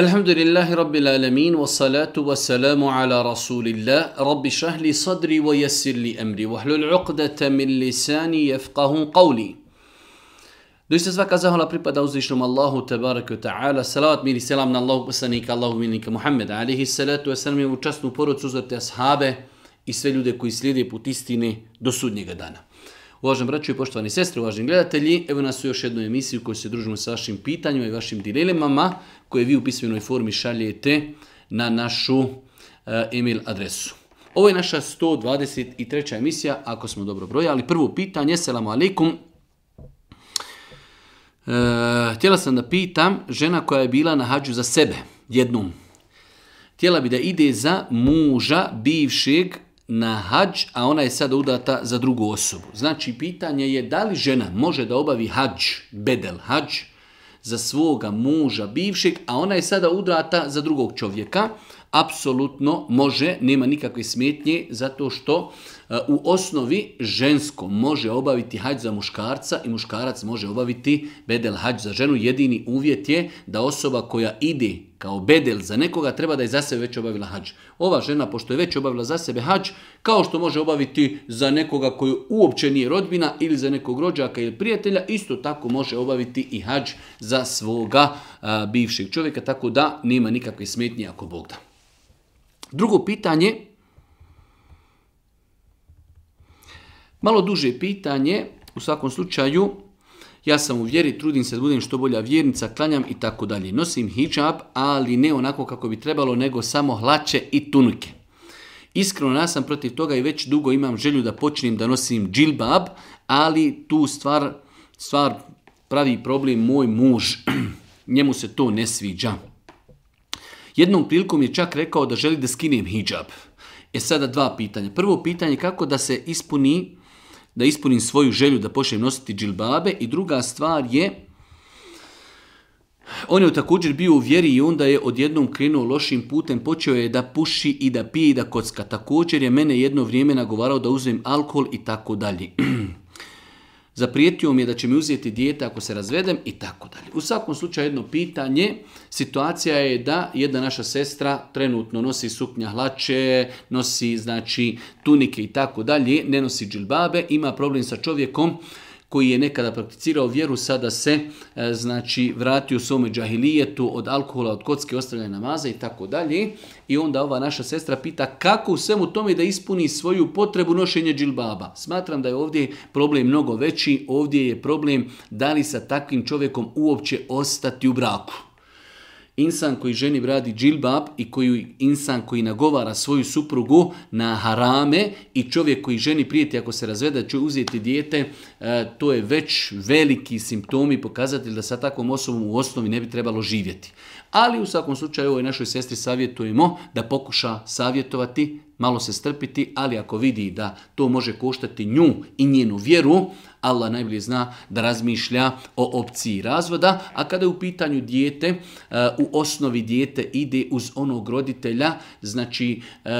الحمد لله رب العالمين والصلاة والسلام على رسول الله رب اشرح لي صدري ويسر لي أمري واحلل عقدة من لساني يفقه قولي Doista svaka zahvala pripada uzvišnom Allahu tabaraka ta'ala. Salavat mir i selam na Allahu poslanika, Allahu minika Muhammeda. Alihi salatu wa salam i u časnu porodcu uzvrte ashabe i sve ljude koji slijede put istine do sudnjega dana. Uvaženi braću i poštovani sestre, uvaženi gledatelji, evo nas u još jednu emisiju u se družimo sa vašim pitanjima i vašim dilemama koje vi u pismenoj formi šaljete na našu e adresu. Ovo je naša 123. emisija, ako smo dobro brojali. Prvo pitanje, selamu alaikum. Eh, htjela sam da pitam žena koja je bila na hađu za sebe, jednom. Htjela bi da ide za muža bivšeg na hađ, a ona je sada udata za drugu osobu. Znači, pitanje je da li žena može da obavi hađ, bedel hađ, za svoga muža bivšeg, a ona je sada udata za drugog čovjeka. Apsolutno može, nema nikakve smetnje, zato što E, u osnovi žensko može obaviti hađ za muškarca i muškarac može obaviti bedel hađ za ženu. Jedini uvjet je da osoba koja ide kao bedel za nekoga treba da je za sebe već obavila hađ. Ova žena, pošto je već obavila za sebe hađ, kao što može obaviti za nekoga koji uopće nije rodbina ili za nekog rođaka ili prijatelja, isto tako može obaviti i hađ za svoga e, bivšeg čovjeka, tako da nema nikakve smetnje ako Bog da. Drugo pitanje, Malo duže pitanje, u svakom slučaju, ja sam u vjeri, trudim se da budem što bolja vjernica, klanjam i tako dalje. Nosim hijab, ali ne onako kako bi trebalo, nego samo hlače i tunike. Iskreno ja sam protiv toga i već dugo imam želju da počnem da nosim džilbab, ali tu stvar, stvar pravi problem moj muž. Njemu se to ne sviđa. Jednom prilikom je čak rekao da želi da skinem hijab. E sada dva pitanja. Prvo pitanje kako da se ispuni da ispunim svoju želju da počnem nositi džilbabe i druga stvar je on je također bio u vjeri i onda je odjednom krenuo lošim putem, počeo je da puši i da pije i da kocka. Također je mene jedno vrijeme nagovarao da uzmem alkohol i tako dalje. zaprijetio mi je da će mi uzeti dijete ako se razvedem i tako dalje. U svakom slučaju jedno pitanje, situacija je da jedna naša sestra trenutno nosi suknja hlače, nosi znači tunike i tako dalje, ne nosi džilbabe, ima problem sa čovjekom koji je nekada prakticirao vjeru, sada se e, znači vratio svome džahilijetu od alkohola, od kocke, ostavljanja namaza i tako dalje. I onda ova naša sestra pita kako u svemu tome da ispuni svoju potrebu nošenja džilbaba. Smatram da je ovdje problem mnogo veći, ovdje je problem da li sa takvim čovjekom uopće ostati u braku. Insan koji ženi bradi džilbab i koji insan koji nagovara svoju suprugu na harame i čovjek koji ženi prijeti ako se razvede će uzeti dijete, e, to je već veliki simptomi pokazatelj da sa takvom osobom u osnovi ne bi trebalo živjeti. Ali u svakom slučaju ovoj našoj sestri savjetujemo da pokuša savjetovati, malo se strpiti, ali ako vidi da to može koštati nju i njenu vjeru, Allah najbolje zna da razmišlja o opciji razvoda, a kada je u pitanju dijete, e, u osnovi dijete ide uz onog roditelja, znači e,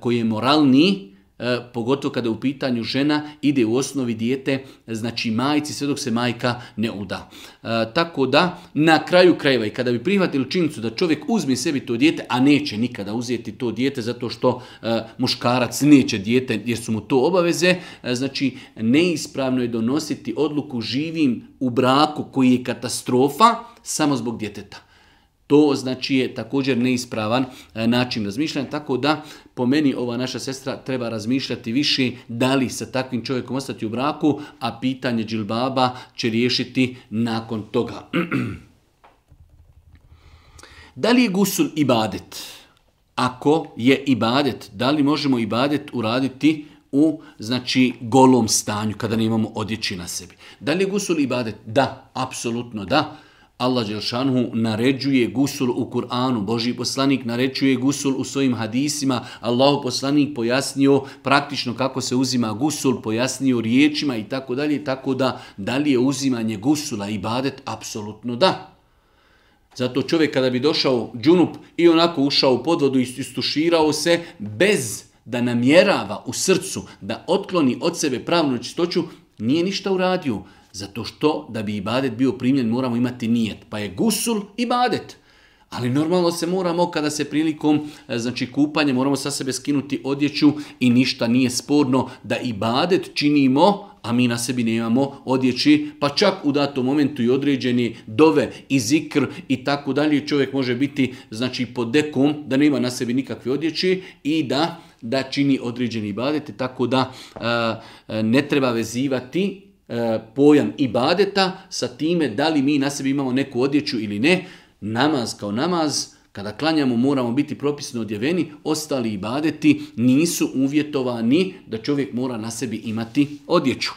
koji je moralniji, E, pogotovo kada je u pitanju žena, ide u osnovi dijete, znači majci, sve dok se majka ne uda. E, tako da, na kraju krajeva i kada bi prihvatili činjenicu da čovjek uzme sebi to dijete, a neće nikada uzeti to dijete zato što e, muškarac neće dijete jer su mu to obaveze, znači neispravno je donositi odluku živim u braku koji je katastrofa samo zbog djeteta. To znači je također neispravan e, način razmišljanja, tako da po meni ova naša sestra treba razmišljati više da li sa takvim čovjekom ostati u braku, a pitanje džilbaba će riješiti nakon toga. da li je gusul ibadet? Ako je ibadet, da li možemo ibadet uraditi u znači golom stanju kada nemamo odjeći na sebi? Da li je gusul ibadet? Da, apsolutno da. Allah Đelšanhu naređuje gusul u Kur'anu, Boži poslanik naređuje gusul u svojim hadisima, Allahu poslanik pojasnio praktično kako se uzima gusul, pojasnio riječima i tako dalje, tako da da li je uzimanje gusula i badet? Apsolutno da. Zato čovjek kada bi došao džunup i onako ušao u podvodu i istuširao se bez da namjerava u srcu da otkloni od sebe pravnu čistoću, nije ništa uradio. Zato što da bi ibadet bio primljen moramo imati nijet. Pa je gusul ibadet. Ali normalno se moramo kada se prilikom e, znači kupanje moramo sa sebe skinuti odjeću i ništa nije sporno da ibadet činimo, a mi na sebi nemamo odjeći, pa čak u datom momentu i određeni dove i zikr i tako dalje čovjek može biti znači pod dekom da nema na sebi nikakve odjeći i da da čini određeni ibadet, tako da e, e, ne treba vezivati E, pojam ibadeta sa time da li mi na sebi imamo neku odjeću ili ne. Namaz kao namaz, kada klanjamo moramo biti propisno odjeveni, ostali ibadeti nisu uvjetovani da čovjek mora na sebi imati odjeću.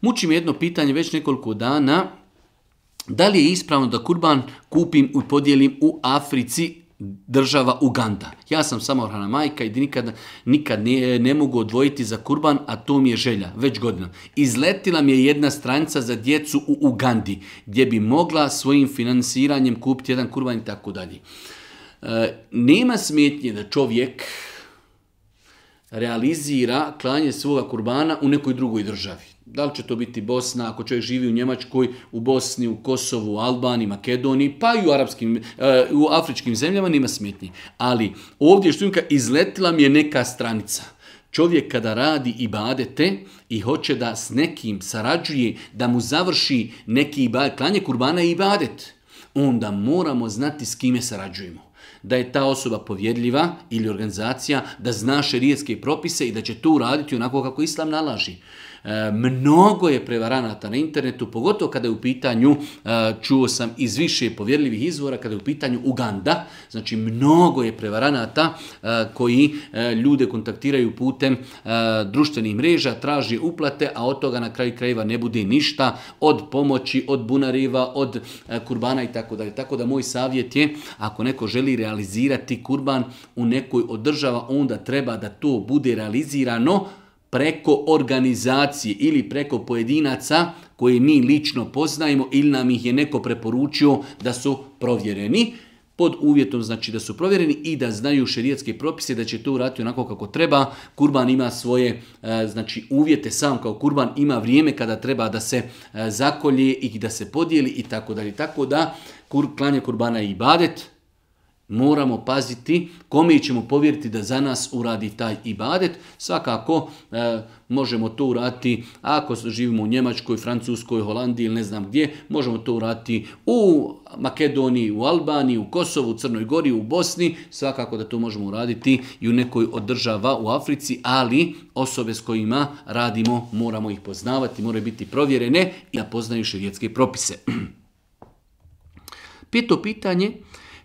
Muči jedno pitanje već nekoliko dana. Da li je ispravno da kurban kupim i podijelim u Africi država Uganda. Ja sam samohrana majka i nikad, nikad ne, mogu odvojiti za kurban, a to mi je želja, već godina. Izletila mi je jedna stranica za djecu u Ugandi, gdje bi mogla svojim financiranjem kupiti jedan kurban i tako dalje. E, nema smetnje da čovjek realizira klanje svoga kurbana u nekoj drugoj državi da li će to biti Bosna, ako čovjek živi u Njemačkoj, u Bosni, u Kosovu, u Albaniji, Makedoniji, pa i u, eh, u afričkim zemljama, nema smetnji. Ali ovdje štunka izletila mi je neka stranica. Čovjek kada radi i badete i hoće da s nekim sarađuje, da mu završi neki klanje kurbana i ibadet, onda moramo znati s kime sarađujemo da je ta osoba povjedljiva ili organizacija, da zna šerijetske propise i da će to uraditi onako kako islam nalaži. E, mnogo je prevaranata na internetu, pogotovo kada je u pitanju, e, čuo sam iz više povjerljivih izvora, kada je u pitanju Uganda, znači mnogo je prevaranata e, koji ljude kontaktiraju putem društvenih mreža, traži uplate, a od toga na kraju krajeva ne bude ništa, od pomoći, od bunariva, od kurbana i tako dalje. Tako da moj savjet je, ako neko želi realizirati kurban u nekoj od država, onda treba da to bude realizirano preko organizacije ili preko pojedinaca koje mi lično poznajemo ili nam ih je neko preporučio da su provjereni pod uvjetom znači da su provjereni i da znaju šerijatske propise da će to uraditi onako kako treba. Kurban ima svoje e, znači uvjete sam kao kurban ima vrijeme kada treba da se e, zakolje i da se podijeli i tako dalje. Tako da kur, klanje kurbana i badet moramo paziti kome ćemo povjeriti da za nas uradi taj ibadet. Svakako e, možemo to uraditi ako živimo u Njemačkoj, Francuskoj, Holandiji ili ne znam gdje, možemo to uraditi u Makedoniji, u Albaniji, u Kosovu, u Crnoj Gori, u Bosni, svakako da to možemo uraditi i u nekoj od država u Africi, ali osobe s kojima radimo moramo ih poznavati, moraju biti provjerene i da poznaju širijetske propise. Pito pitanje,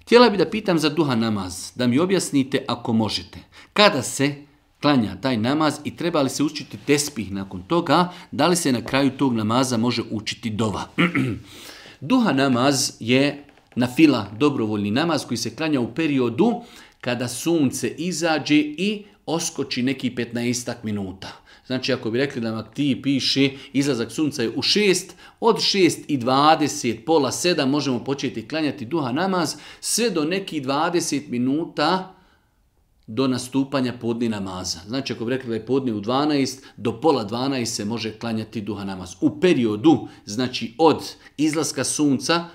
Htjela bih da pitam za duha namaz, da mi objasnite ako možete. Kada se klanja taj namaz i treba li se učiti tespih nakon toga, da li se na kraju tog namaza može učiti dova. duha namaz je na fila dobrovoljni namaz koji se klanja u periodu kada sunce izađe i oskoči neki 15 minuta. Znači, ako bi rekli da vam ti piše izlazak sunca je u 6, od 6 i 20, pola 7 možemo početi klanjati duha namaz, sve do nekih 20 minuta do nastupanja podni namaza. Znači, ako bi rekli da je podni u 12, do pola 12 se može klanjati duha namaz. U periodu, znači od izlaska sunca,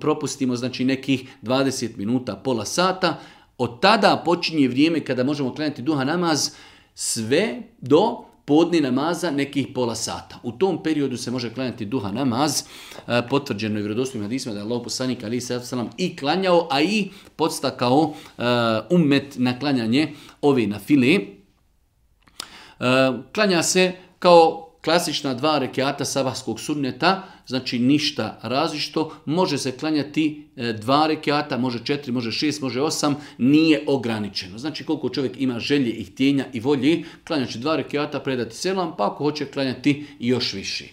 propustimo znači nekih 20 minuta, pola sata, od tada počinje vrijeme kada možemo klanjati duha namaz sve do podni namaza nekih pola sata. U tom periodu se može klanjati duha namaz, e, potvrđeno je vjerodostojnim hadisima da je ali se i klanjao, a i podstakao e, umet na klanjanje ove na file. E, klanja se kao klasična dva rekiata sabahskog sunneta, znači ništa različito, može se klanjati e, dva rekiata, može četiri, može šest, može osam, nije ograničeno. Znači koliko čovjek ima želje i htjenja i volje, klanjaći dva rekiata, predati selam, pa ako hoće klanjati još više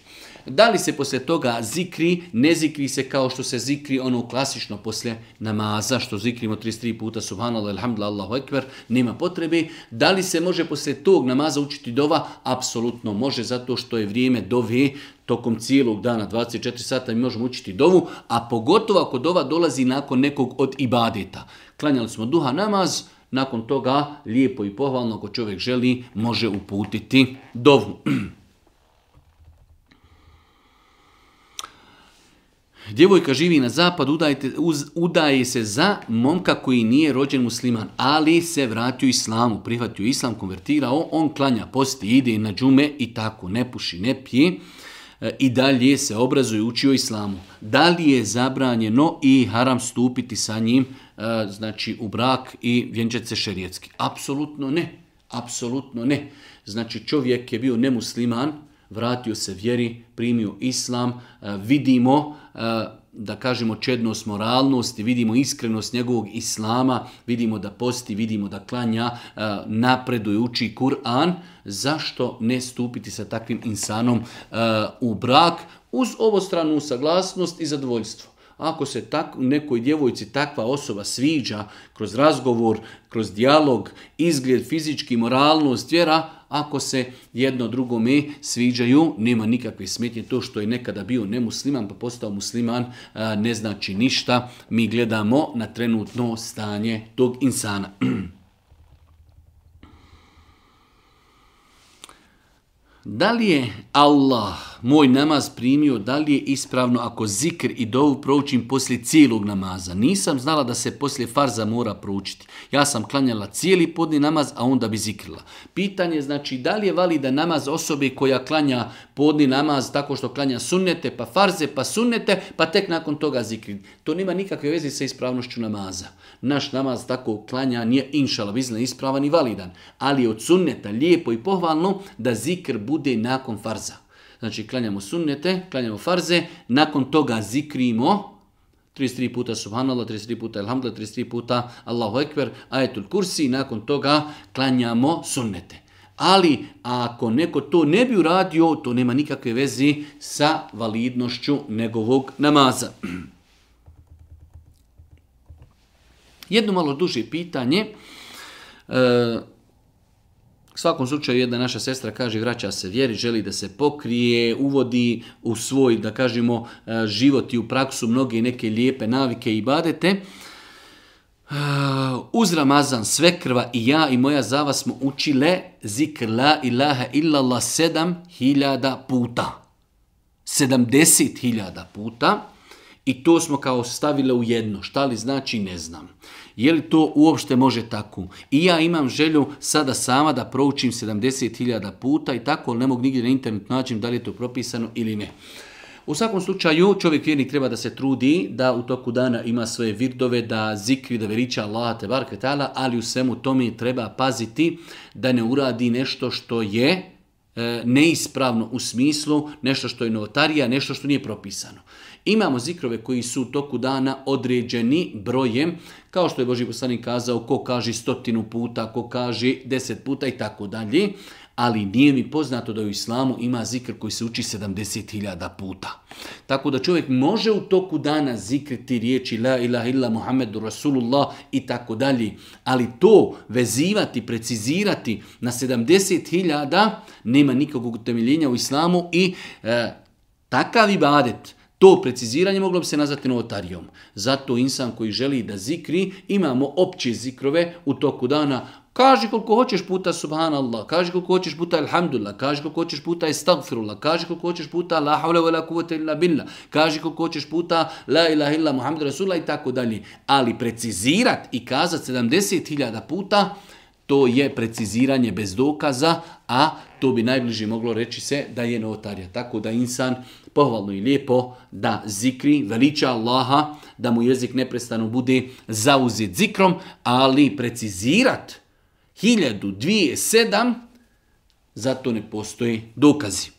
da li se poslije toga zikri, ne zikri se kao što se zikri ono klasično poslije namaza, što zikrimo 33 puta subhanallah, alhamdulillah, Allahu ekber, nema potrebe. Da li se može poslije tog namaza učiti dova? Apsolutno može, zato što je vrijeme dove tokom cijelog dana, 24 sata, mi možemo učiti dovu, a pogotovo ako dova dolazi nakon nekog od ibadeta. Klanjali smo duha namaz, nakon toga lijepo i pohvalno, ako čovjek želi, može uputiti dovu. Djevojka živi na zapad, udajte, udaje se za momka koji nije rođen musliman, ali se vratio islamu, prihvatio islam, konvertirao, on klanja, posti, ide na džume i tako, ne puši, ne pije e, i dalje se obrazuje, učio islamu. Da li je zabranjeno i haram stupiti sa njim e, znači u brak i vjenčati se šerijetski? Apsolutno ne. Apsolutno ne. Znači čovjek je bio nemusliman, vratio se vjeri, primio islam, e, vidimo e, da kažemo čednost moralnosti, vidimo iskrenost njegovog islama, vidimo da posti, vidimo da klanja, e, napreduje, uči Kur'an, zašto ne stupiti sa takvim insanom u brak uz obostranu saglasnost i zadovoljstvo? Ako se tak, nekoj djevojci takva osoba sviđa kroz razgovor, kroz dijalog, izgled, fizički, moralnost, vjera, ako se jedno drugome sviđaju, nema nikakve smetnje. To što je nekada bio nemusliman pa postao musliman ne znači ništa. Mi gledamo na trenutno stanje tog insana. Da li je Allah moj namaz primio, da li je ispravno ako zikr i dovu proučim poslije cijelog namaza? Nisam znala da se poslije farza mora proučiti. Ja sam klanjala cijeli podni namaz, a onda bi zikrila. Pitanje znači da li je valida namaz osobe koja klanja podni namaz tako što klanja sunnete, pa farze, pa sunnete, pa tek nakon toga zikri. To nema nikakve veze sa ispravnošću namaza. Naš namaz tako klanja nije inšala vizna ispravan i validan, ali je od sunneta lijepo i pohvalno da zikr bude nakon farza. Znači klanjamo sunnete, klanjamo farze, nakon toga zikrimo, 33 puta subhanallah, 33 puta Alhamdulillah, 33 puta Allahu ekber, ajetul kursi i nakon toga klanjamo sunnete. Ali ako neko to ne bi uradio, to nema nikakve vezi sa validnošću njegovog namaza. Jedno malo duže pitanje. E, u svakom slučaju jedna naša sestra kaže vraća se vjeri, želi da se pokrije, uvodi u svoj, da kažemo, e, život i u praksu mnoge neke lijepe navike i badete. E, uz Ramazan sve krva i ja i moja vas smo učile zikr la ilaha illallah sedam hiljada puta. Sedamdeset hiljada puta. I to smo kao stavile u jedno. Šta li znači ne znam. Je li to uopšte može tako? I ja imam želju sada sama da proučim 70.000 puta i tako ne mogu nigdje na internet naći da li je to propisano ili ne. U svakom slučaju, čovjek vjernik treba da se trudi, da u toku dana ima svoje virdove, da zikri, da veriča Allah te bar ali u svemu tome treba paziti da ne uradi nešto što je e, neispravno u smislu, nešto što je novotarija, nešto što nije propisano. Imamo zikrove koji su u toku dana određeni brojem, kao što je Boži poslanik kazao ko kaže stotinu puta, ko kaže deset puta i tako dalje, ali nije mi poznato da u islamu ima zikr koji se uči 70.000 puta. Tako da čovjek može u toku dana zikriti riječi la ilaha illa Muhammedu Rasulullah i tako dalje, ali to vezivati, precizirati na 70.000 nema nikakvog utemeljenja u islamu i e, takav ibadet to preciziranje moglo bi se nazvati novotarijom. Zato insan koji želi da zikri, imamo opće zikrove u toku dana. Kaži koliko hoćeš puta subhanallah, kaži koliko hoćeš puta alhamdulillah, kaži koliko hoćeš puta istagfirullah, kaži koliko hoćeš puta la hawla wa la illa billah, kaži koliko hoćeš puta la ilaha illa Muhammed Rasulullah i tako dalje. Ali precizirat i kazat 70.000 puta, to je preciziranje bez dokaza, a to bi najbliži moglo reći se da je notarija. Tako da insan pohvalno i lijepo da zikri, veliča Allaha, da mu jezik neprestano bude zauzit zikrom, ali precizirat hiljadu, zato ne postoji dokazi.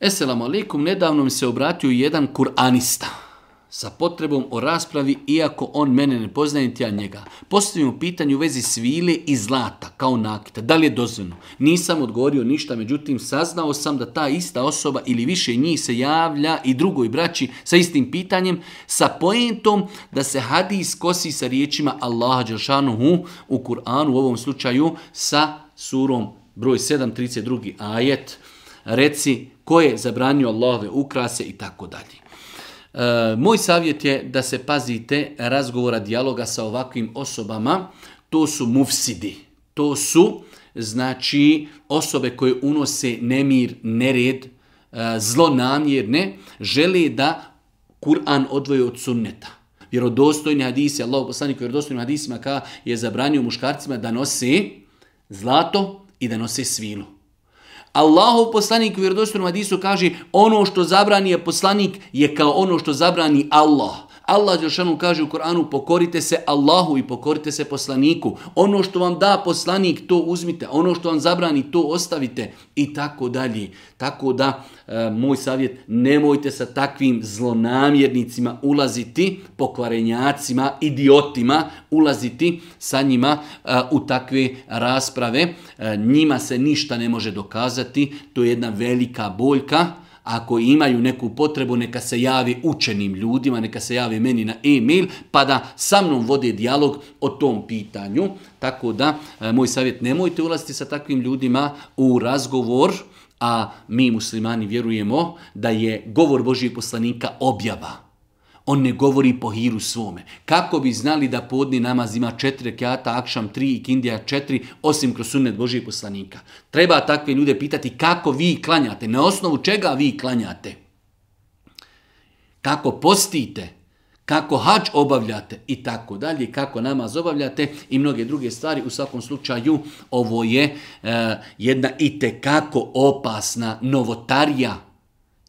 Esselamu alaikum, nedavno mi se obratio jedan kuranista sa potrebom o raspravi, iako on mene ne poznaje, niti ja njega. Postavimo pitanje u vezi svile i zlata, kao nakita. Da li je dozvoljeno? Nisam odgovorio ništa, međutim, saznao sam da ta ista osoba ili više njih se javlja i drugoj braći sa istim pitanjem, sa poentom da se hadis kosi sa riječima Allaha u Kur'anu, u ovom slučaju sa surom broj 7, 32. ajet. Reci, ko je zabranio Allahove ukrase i tako dalje. E, moj savjet je da se pazite razgovora, dijaloga sa ovakvim osobama. To su mufsidi. To su znači osobe koje unose nemir, nered, e, zlonamjerne, žele da Kur'an odvoje od sunneta. Vjerodostojni hadisi, Allah poslanik vjerodostojnim hadisima ka je zabranio muškarcima da nose zlato i da nose svilu. Allahov poslanik u vjerodostojnom hadisu kaže ono što zabrani je poslanik je kao ono što zabrani Allah. Allah Đelšanu kaže u Koranu pokorite se Allahu i pokorite se poslaniku. Ono što vam da poslanik to uzmite, ono što vam zabrani to ostavite i tako dalje. Tako da e, moj savjet nemojte sa takvim zlonamjernicima ulaziti, pokvarenjacima, idiotima ulaziti sa njima e, u takve rasprave. E, njima se ništa ne može dokazati, to je jedna velika boljka ako imaju neku potrebu, neka se javi učenim ljudima, neka se javi meni na e-mail, pa da sa mnom vode dijalog o tom pitanju. Tako da, e, moj savjet, nemojte ulaziti sa takvim ljudima u razgovor, a mi muslimani vjerujemo da je govor Božijeg poslanika objava on ne govori po hiru svome. Kako bi znali da podni namaz ima četiri kjata, akšam tri i kindija četiri, osim kroz sunnet Božijeg poslanika? Treba takve ljude pitati kako vi klanjate, na osnovu čega vi klanjate. Kako postite, kako hač obavljate i tako dalje, kako namaz obavljate i mnoge druge stvari. U svakom slučaju ovo je e, jedna i opasna novotarija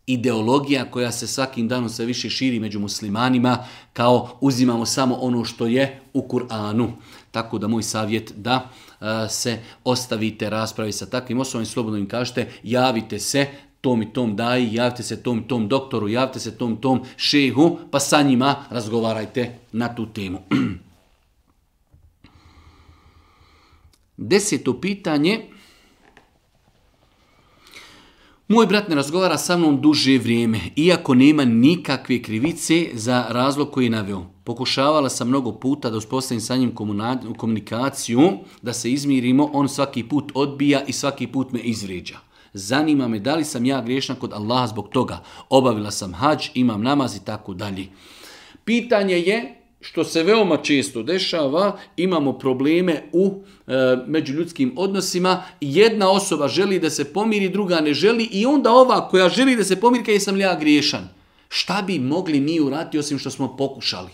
ideologija koja se svakim danom sve više širi među muslimanima, kao uzimamo samo ono što je u Kur'anu. Tako da moj savjet da e, se ostavite raspravi sa takvim osobom i slobodno im kažete javite se tom i tom daji, javite se tom i tom doktoru, javite se tom i tom šehu, pa sa njima razgovarajte na tu temu. Deseto pitanje, moj brat ne razgovara sa mnom duže vrijeme, iako nema nikakve krivice za razlog koji je naveo. Pokušavala sam mnogo puta da uspostavim sa njim komunikaciju, da se izmirimo, on svaki put odbija i svaki put me izvrijeđa. Zanima me da li sam ja griješna kod Allaha zbog toga. Obavila sam hađ, imam namaz i tako dalje. Pitanje je što se veoma često dešava, imamo probleme u e, međuljudskim odnosima. Jedna osoba želi da se pomiri, druga ne želi i onda ova koja želi da se pomiri, kaže sam li ja griješan. Šta bi mogli mi urati osim što smo pokušali?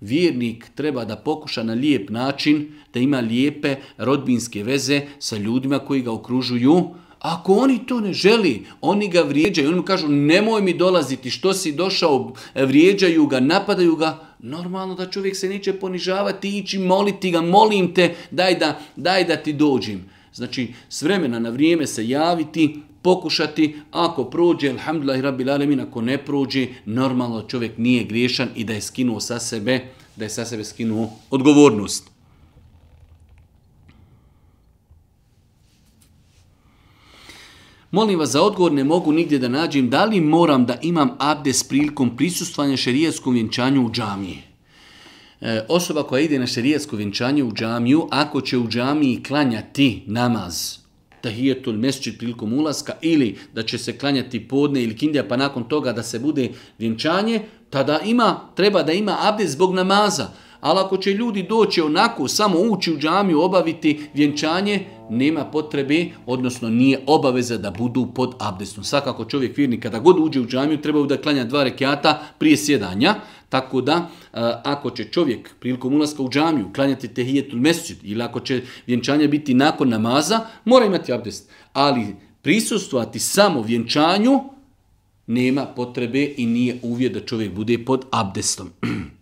Vjernik treba da pokuša na lijep način, da ima lijepe rodbinske veze sa ljudima koji ga okružuju, ako oni to ne želi, oni ga vrijeđaju. Oni mu kažu nemoj mi dolaziti, što si došao, vrijeđaju ga, napadaju ga. Normalno da čovjek se neće ponižavati, ići moliti ga, molim te, daj da, daj da ti dođim. Znači, s vremena na vrijeme se javiti, pokušati, ako prođe, alhamdulillah, rabbi lalemin, ako ne prođe, normalno čovjek nije griješan i da je skinuo sa sebe, da je sa sebe skinuo odgovornost. Molim vas za odgovor, ne mogu nigdje da nađem da li moram da imam abdes prilikom prisustvanja šerijetskom vjenčanju u džamiji. E, osoba koja ide na šerijetsko vjenčanje u džamiju, ako će u džamiji klanjati namaz, tahijetul mesčit prilikom ulaska ili da će se klanjati podne ili kindija pa nakon toga da se bude vjenčanje, tada ima, treba da ima abdes zbog namaza. Ali ako će ljudi doći onako, samo ući u džamiju, obaviti vjenčanje, nema potrebe, odnosno nije obaveza da budu pod abdestom. Svakako čovjek virni kada god uđe u džamiju treba da klanja dva rekiata prije sjedanja, tako da e, ako će čovjek prilikom ulaska u džamiju klanjati tehijetul mesčid ili ako će vjenčanje biti nakon namaza, mora imati abdest. Ali prisustvovati samo vjenčanju nema potrebe i nije uvjet da čovjek bude pod abdestom.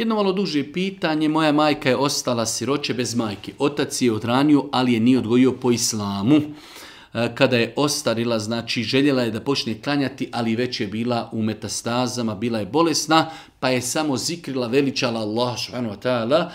Jedno malo duže pitanje, moja majka je ostala siroće bez majke. Otac je odranio, ali je nije odgojio po islamu. E, kada je ostarila, znači željela je da počne klanjati, ali već je bila u metastazama, bila je bolesna, pa je samo zikrila, veličala Allah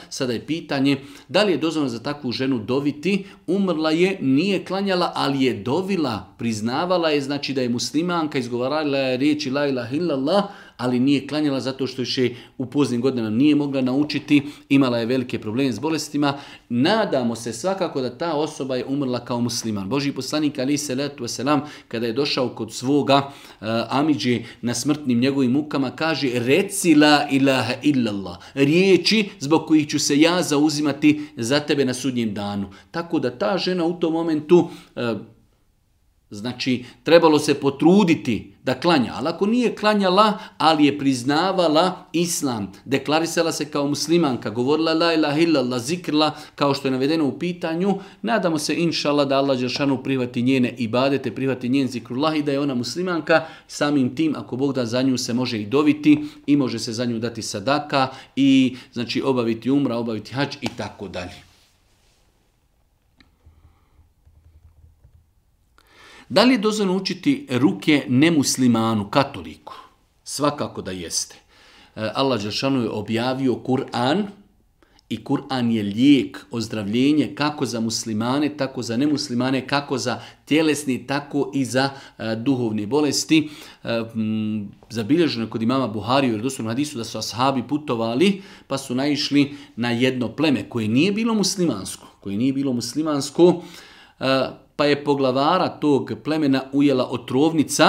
Sada je pitanje, da li je dozvoljeno za takvu ženu doviti? Umrla je, nije klanjala, ali je dovila, priznavala je, znači da je muslimanka, izgovarala je riječi la ilaha illallah, ali nije klanjala zato što je u poznim godinama nije mogla naučiti, imala je velike probleme s bolestima. Nadamo se svakako da ta osoba je umrla kao musliman. Boži poslanik Ali Selatu Veselam, kada je došao kod svoga uh, eh, Amidži na smrtnim njegovim mukama, kaže reci la ilaha illallah, riječi zbog kojih ću se ja zauzimati za tebe na sudnjem danu. Tako da ta žena u tom momentu eh, Znači, trebalo se potruditi da klanja. Ali ako nije klanjala, ali je priznavala islam, deklarisala se kao muslimanka, govorila la ilaha illallah, zikrla, kao što je navedeno u pitanju, nadamo se, inšala, da Allah Đeršanu prihvati njene ibadete, prihvati njen zikrullah i da je ona muslimanka, samim tim, ako Bog da za nju se može i doviti i može se za nju dati sadaka i znači obaviti umra, obaviti hač i tako dalje. Da li je dozvoljeno učiti ruke nemuslimanu, katoliku? Svakako da jeste. E, Allah Žešanu je objavio Kur'an i Kur'an je lijek, ozdravljenje kako za muslimane, tako za nemuslimane, kako za tjelesni, tako i za e, duhovni bolesti. E, zabilježeno je kod imama Buhariju jer doslovno hadisu da su ashabi putovali pa su naišli na jedno pleme koje nije bilo muslimansko, koje nije bilo muslimansko, pa je poglavara tog plemena ujela otrovnica,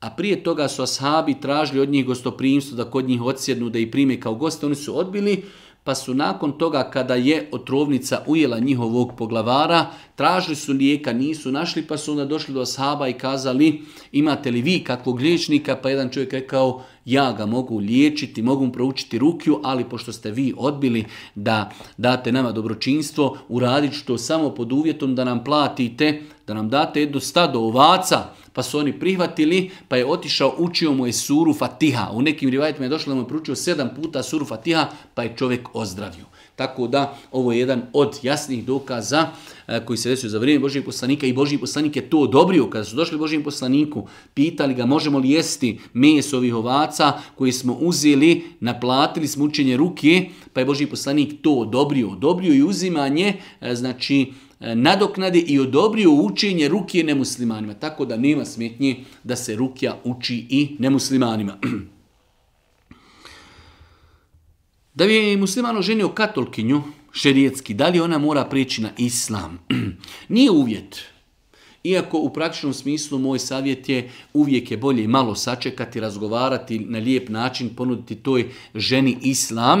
a prije toga su ashabi tražili od njih gostoprimstvo da kod njih odsjednu, da ih prime kao goste, oni su odbili, pa su nakon toga kada je otrovnica ujela njihovog poglavara, tražili su lijeka, nisu našli, pa su onda došli do ashaba i kazali imate li vi kakvog liječnika, pa jedan čovjek rekao ja ga mogu liječiti, mogu mu proučiti rukju, ali pošto ste vi odbili da date nama dobročinstvo, uradit ću to samo pod uvjetom da nam platite, da nam date jedno stado ovaca, pa su oni prihvatili, pa je otišao, učio mu je suru Fatiha. U nekim rivajetima je došlo da mu je proučio sedam puta suru Fatiha, pa je čovjek ozdravio. Tako da ovo je jedan od jasnih dokaza e, koji se desio za vrijeme Božijeg poslanika i Božji poslanik je to odobrio. Kada su došli Božijem poslaniku, pitali ga možemo li jesti meso ovih ovaca koji smo uzeli, naplatili smo učenje ruke, pa je Božji poslanik to odobrio. Odobrio i uzimanje, e, znači, e, nadoknade i odobrio učenje ruke nemuslimanima. Tako da nema smetnje da se rukja uči i nemuslimanima. Da bi je musliman ženio katolkinju, šerijetski, da li ona mora prijeći na islam? Nije uvjet. Iako u praktičnom smislu moj savjet je uvijek je bolje malo sačekati, razgovarati na lijep način, ponuditi toj ženi islam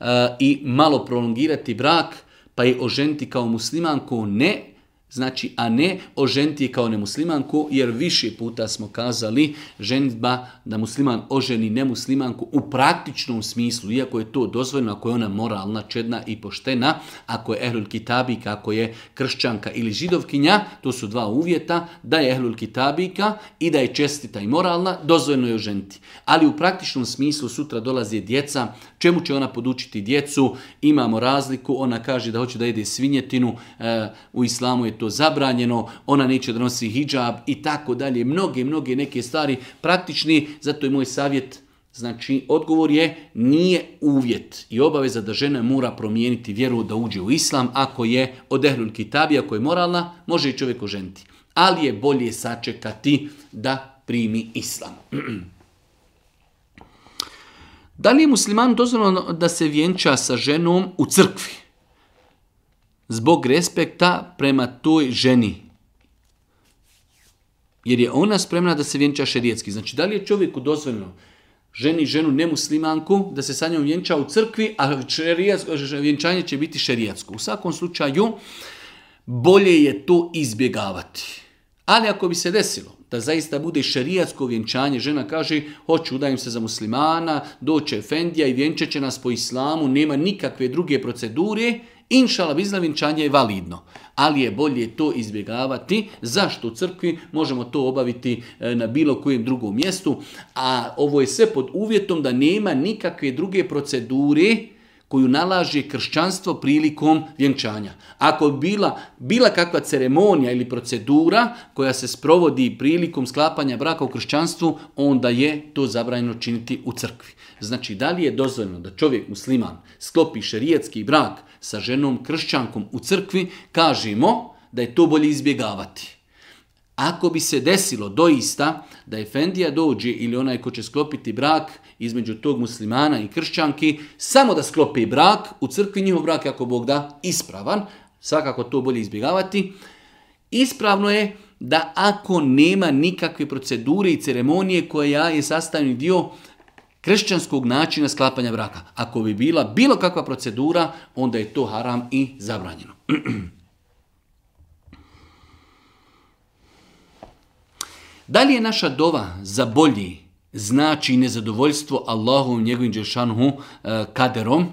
eh, i malo prolongirati brak, pa je oženiti kao muslimanku ne Znači, a ne o ženti kao nemuslimanku, jer više puta smo kazali ženitba da musliman oženi nemuslimanku u praktičnom smislu, iako je to dozvoljeno, ako je ona moralna, čedna i poštena, ako je ehlul kitabika, ako je kršćanka ili židovkinja, to su dva uvjeta, da je ehlul kitabika i da je čestita i moralna, dozvoljeno je oženiti. Ali u praktičnom smislu sutra dolazi djeca, čemu će ona podučiti djecu, imamo razliku, ona kaže da hoće da ide svinjetinu, e, u islamu je to zabranjeno, ona neće da nosi hijab i tako dalje. Mnoge, mnoge neke stvari praktični, zato je moj savjet, znači odgovor je nije uvjet i obaveza da žena mora promijeniti vjeru da uđe u islam ako je odehnul kitabi, ako je moralna, može i čovjek oženiti. Ali je bolje sačekati da primi islam. Da li je musliman dozvoljeno da se vjenča sa ženom u crkvi? zbog respekta prema toj ženi. Jer je ona spremna da se vjenča šerijetski. Znači, da li je čovjeku dozvoljno ženi ženu nemuslimanku da se sa njom vjenča u crkvi, a vjenčanje će biti šerijatsko. U svakom slučaju, bolje je to izbjegavati. Ali ako bi se desilo da zaista bude šerijatsko vjenčanje, žena kaže hoću udajem se za muslimana, doće Efendija i vjenčat će nas po islamu, nema nikakve druge procedure Inšala bizna je validno, ali je bolje to izbjegavati. Zašto u crkvi možemo to obaviti e, na bilo kojem drugom mjestu, a ovo je sve pod uvjetom da nema nikakve druge procedure koju nalaže kršćanstvo prilikom vjenčanja. Ako bila, bila kakva ceremonija ili procedura koja se sprovodi prilikom sklapanja braka u kršćanstvu, onda je to zabranjeno činiti u crkvi. Znači, da li je dozvoljeno da čovjek musliman sklopi šerijetski brak sa ženom kršćankom u crkvi, kažemo da je to bolje izbjegavati. Ako bi se desilo doista da Efendija dođe ili onaj ko će sklopiti brak između tog muslimana i kršćanki, samo da sklopi brak, u crkvi njihov brak ako Bog da ispravan, svakako to bolje izbjegavati. Ispravno je da ako nema nikakve procedure i ceremonije koja je sastavni dio kršćanskog načina sklapanja braka. Ako bi bila bilo kakva procedura, onda je to haram i zabranjeno. Da li je naša dova za bolji znači nezadovoljstvo Allahom, njegovim Đeršanhu eh, kaderom.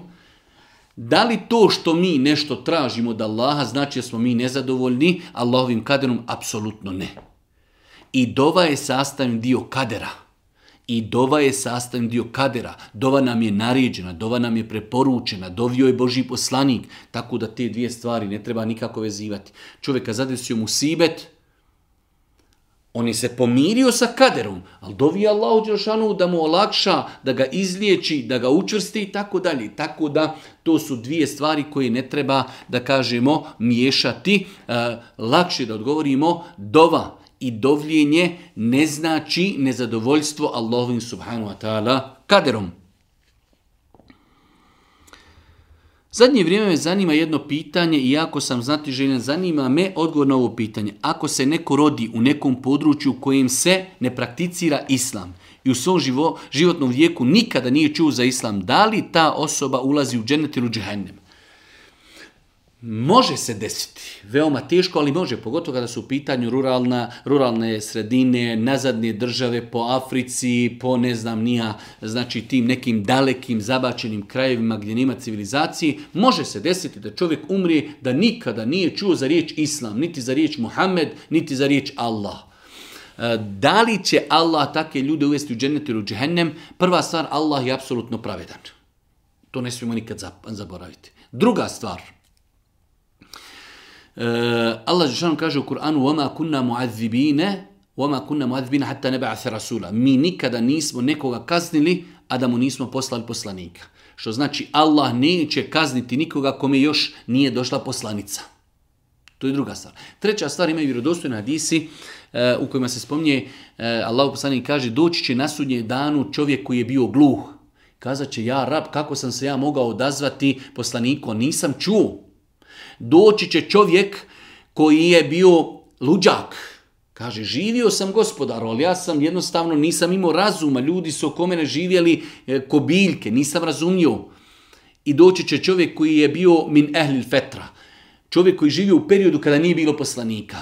Da li to što mi nešto tražimo od Allaha znači da smo mi nezadovoljni Allahovim kaderom? Apsolutno ne. I dova je sastavni dio kadera. I dova je sastavni dio kadera. Dova nam je naređena, dova nam je preporučena, dovio je Boži poslanik. Tako da te dvije stvari ne treba nikako vezivati. Čovjeka zadesio mu sibet, on je se pomirio sa kaderom, ali dovi Allahu Đelšanu da mu olakša, da ga izliječi, da ga učvrsti i tako dalje. Tako da to su dvije stvari koje ne treba, da kažemo, miješati. E, lakše da odgovorimo, dova i dovljenje ne znači nezadovoljstvo Allahovim subhanu wa ta'ala kaderom. Zadnje vrijeme me zanima jedno pitanje i ako sam znati željen, zanima me odgovor na ovo pitanje. Ako se neko rodi u nekom području u kojem se ne prakticira islam i u svom životnom vijeku nikada nije čuo za islam, da li ta osoba ulazi u dženet ili u džehennem? Može se desiti, veoma teško, ali može, pogotovo kada su u pitanju ruralna, ruralne sredine, nazadnje države po Africi, po ne znam nija, znači tim nekim dalekim zabačenim krajevima gdje nima civilizacije, može se desiti da čovjek umri da nikada nije čuo za riječ Islam, niti za riječ Muhammed, niti za riječ Allah. E, da li će Allah takve ljude uvesti u džennet ili u džehennem? Prva stvar, Allah je apsolutno pravedan. To ne smijemo nikad zaboraviti. Druga stvar, Eh, Allah Žešanu kaže u Kur'anu وَمَا كُنَّا مُعَذِّبِينَ وَمَا كُنَّا مُعَذِّبِينَ حَتَّى نَبَعَثَ رَسُولَ Mi nikada nismo nekoga kaznili, a da mu nismo poslali poslanika. Što znači Allah neće kazniti nikoga kome još nije došla poslanica. To je druga stvar. Treća stvar imaju vjerodostojne hadisi eh, u kojima se spominje Allah eh, Allah poslanik kaže doći će na sudnje danu čovjek koji je bio gluh. Kazat će ja rab kako sam se ja mogao odazvati poslaniku, nisam čuo. Doći će čovjek koji je bio luđak. Kaže, živio sam gospodar, ali ja sam jednostavno nisam imao razuma. Ljudi su oko mene živjeli e, ko biljke, nisam razumio. I doći će čovjek koji je bio min ehlil fetra. Čovjek koji živio u periodu kada nije bilo poslanika.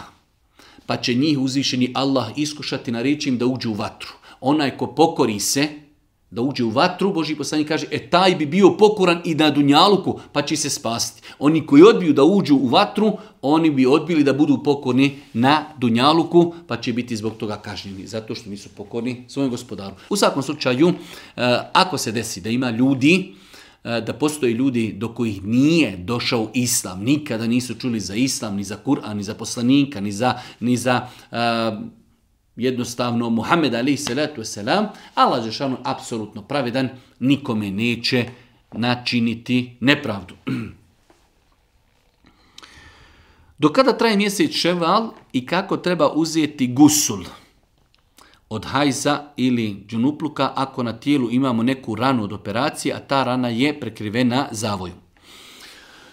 Pa će njih uzvišeni Allah iskušati na reći im da uđu u vatru. Onaj ko pokori se, da uđe u vatru, Boži poslanik kaže, e taj bi bio pokoran i na dunjaluku, pa će se spasti. Oni koji odbiju da uđu u vatru, oni bi odbili da budu pokorni na dunjaluku, pa će biti zbog toga kažnjeni, zato što nisu pokorni svojem gospodaru. U svakom slučaju, eh, ako se desi da ima ljudi, eh, da postoje ljudi do kojih nije došao islam, nikada nisu čuli za islam, ni za Kur'an, ni za poslanika, ni za, ni za eh, jednostavno Muhammed Ali, salatu Selam, Allah Žešanu apsolutno pravedan, nikome neće načiniti nepravdu. Do kada traje mjesec ševal i kako treba uzeti gusul od hajza ili džunupluka ako na tijelu imamo neku ranu od operacije, a ta rana je prekrivena zavojom?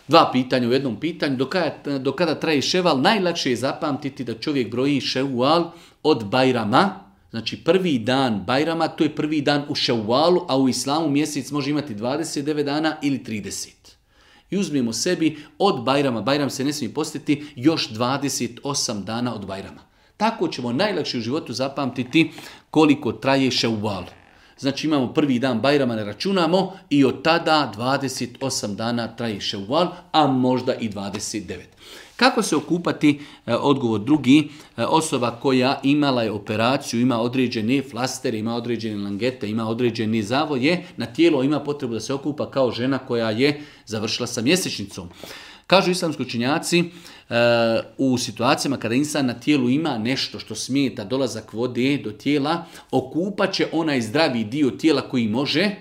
dva pitanja u jednom pitanju. Do kada, do kada traje ševal, najlakše je zapamtiti da čovjek broji ševal od Bajrama, Znači prvi dan Bajrama, to je prvi dan u Ševalu, a u islamu mjesec može imati 29 dana ili 30. I uzmimo sebi od Bajrama, Bajram se ne smije postiti, još 28 dana od Bajrama. Tako ćemo najlakše u životu zapamtiti koliko traje Ševal. Znači imamo prvi dan Bajrama ne računamo i od tada 28 dana traje Ševal, a možda i 29. Kako se okupati, e, odgovor drugi, e, osoba koja imala je operaciju, ima određene flaster, ima određene langete, ima određene zavoje, na tijelo ima potrebu da se okupa kao žena koja je završila sa mjesečnicom. Kažu islamski učinjaci, u situacijama kada insan na tijelu ima nešto što smijeta dolazak vode do tijela, okupat će onaj zdravi dio tijela koji može,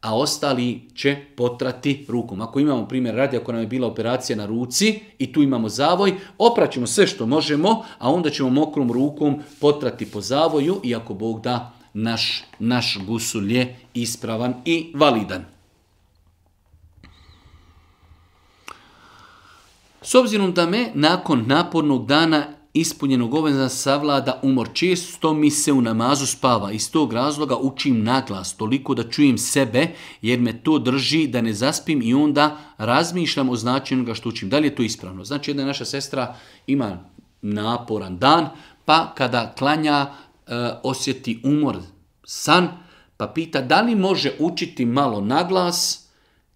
a ostali će potrati rukom. Ako imamo primjer radi, ako nam je bila operacija na ruci i tu imamo zavoj, opraćemo sve što možemo, a onda ćemo mokrom rukom potrati po zavoju i ako Bog da, naš, naš gusul je ispravan i validan. S obzirom da me nakon napornog dana ispunjenog obveza savlada umor često mi se u namazu spava. Iz tog razloga učim naglas toliko da čujem sebe jer me to drži da ne zaspim i onda razmišljam o značenju ga što učim. Da li je to ispravno? Znači jedna naša sestra ima naporan dan pa kada klanja e, osjeti umor, san pa pita da li može učiti malo naglas